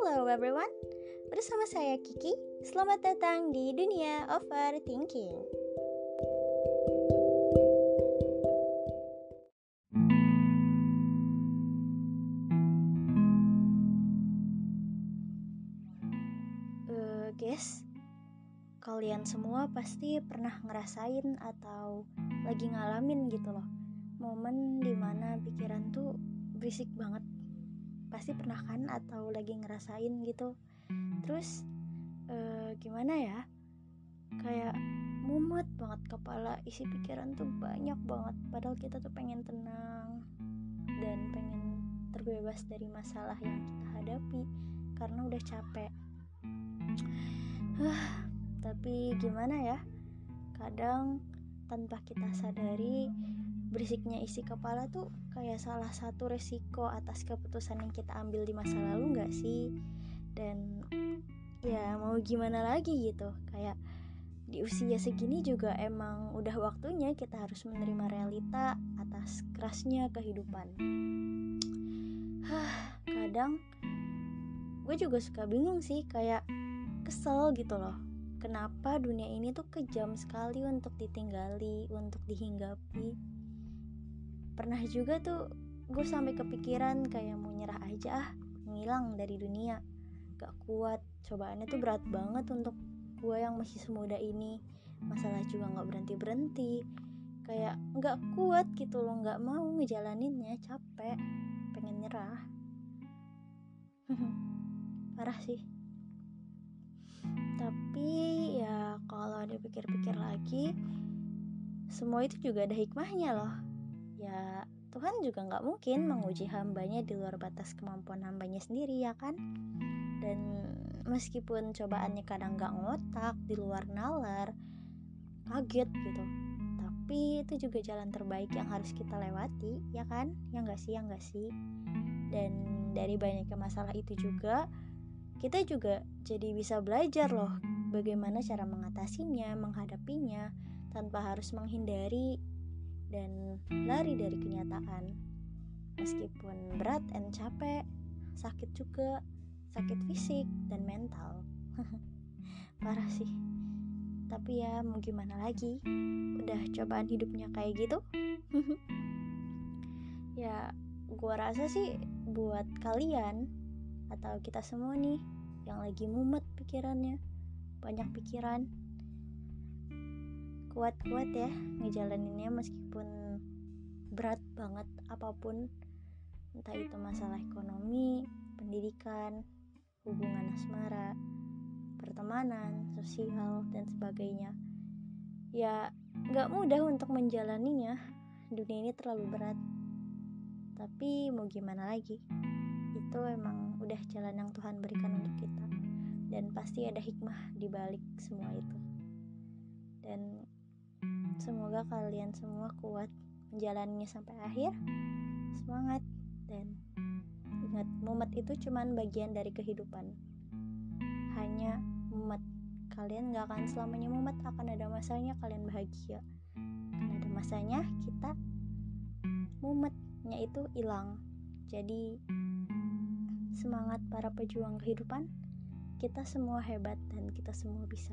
Hello everyone, bersama saya Kiki. Selamat datang di dunia overthinking. Uh, guys, kalian semua pasti pernah ngerasain atau lagi ngalamin gitu loh momen di mana pikiran tuh berisik banget pasti pernah kan atau lagi ngerasain gitu. Terus uh, gimana ya? Kayak mumet banget kepala isi pikiran tuh banyak banget. Padahal kita tuh pengen tenang dan pengen terbebas dari masalah yang kita hadapi karena udah capek. Uh, tapi gimana ya? Kadang tanpa kita sadari berisiknya isi kepala tuh kayak salah satu resiko atas keputusan yang kita ambil di masa lalu nggak sih? Dan ya mau gimana lagi gitu kayak di usia segini juga emang udah waktunya kita harus menerima realita atas kerasnya kehidupan. Hah, kadang gue juga suka bingung sih kayak kesel gitu loh. Kenapa dunia ini tuh kejam sekali untuk ditinggali untuk dihinggapi pernah juga tuh gue sampai kepikiran kayak mau nyerah aja ah ngilang dari dunia. Gak kuat cobaannya tuh berat banget untuk gue yang masih semuda ini. Masalah juga nggak berhenti berhenti kayak nggak kuat gitu loh nggak mau ngejalaninnya capek pengen nyerah. Parah sih. Tapi ya kalau dipikir-pikir lagi semua itu juga ada hikmahnya loh ya Tuhan juga nggak mungkin menguji hambanya di luar batas kemampuan hambanya sendiri ya kan? Dan meskipun cobaannya kadang nggak ngotak di luar nalar kaget gitu. Tapi itu juga jalan terbaik yang harus kita lewati ya kan? Ya nggak sih ya nggak sih? Dan dari banyaknya masalah itu juga kita juga jadi bisa belajar loh bagaimana cara mengatasinya menghadapinya tanpa harus menghindari dan lari dari kenyataan. Meskipun berat dan capek, sakit juga, sakit fisik dan mental. Parah sih. Tapi ya mau gimana lagi? Udah cobaan hidupnya kayak gitu. ya, gua rasa sih buat kalian atau kita semua nih yang lagi mumet pikirannya, banyak pikiran, kuat-kuat ya ngejalaninnya meskipun berat banget apa pun entah itu masalah ekonomi, pendidikan, hubungan asmara, pertemanan, sosial, dan sebagainya. Ya, gak mudah untuk menjalaninya. Dunia ini terlalu berat. Tapi mau gimana lagi? Itu emang udah jalan yang Tuhan berikan untuk kita. Dan pasti ada hikmah di balik semua itu. Dan Semoga kalian semua kuat menjalaninya sampai akhir. Semangat dan ingat, mumet itu cuman bagian dari kehidupan. Hanya mumet. Kalian gak akan selamanya mumet, akan ada masanya kalian bahagia. Akan ada masanya kita mumetnya itu hilang. Jadi semangat para pejuang kehidupan. Kita semua hebat dan kita semua bisa.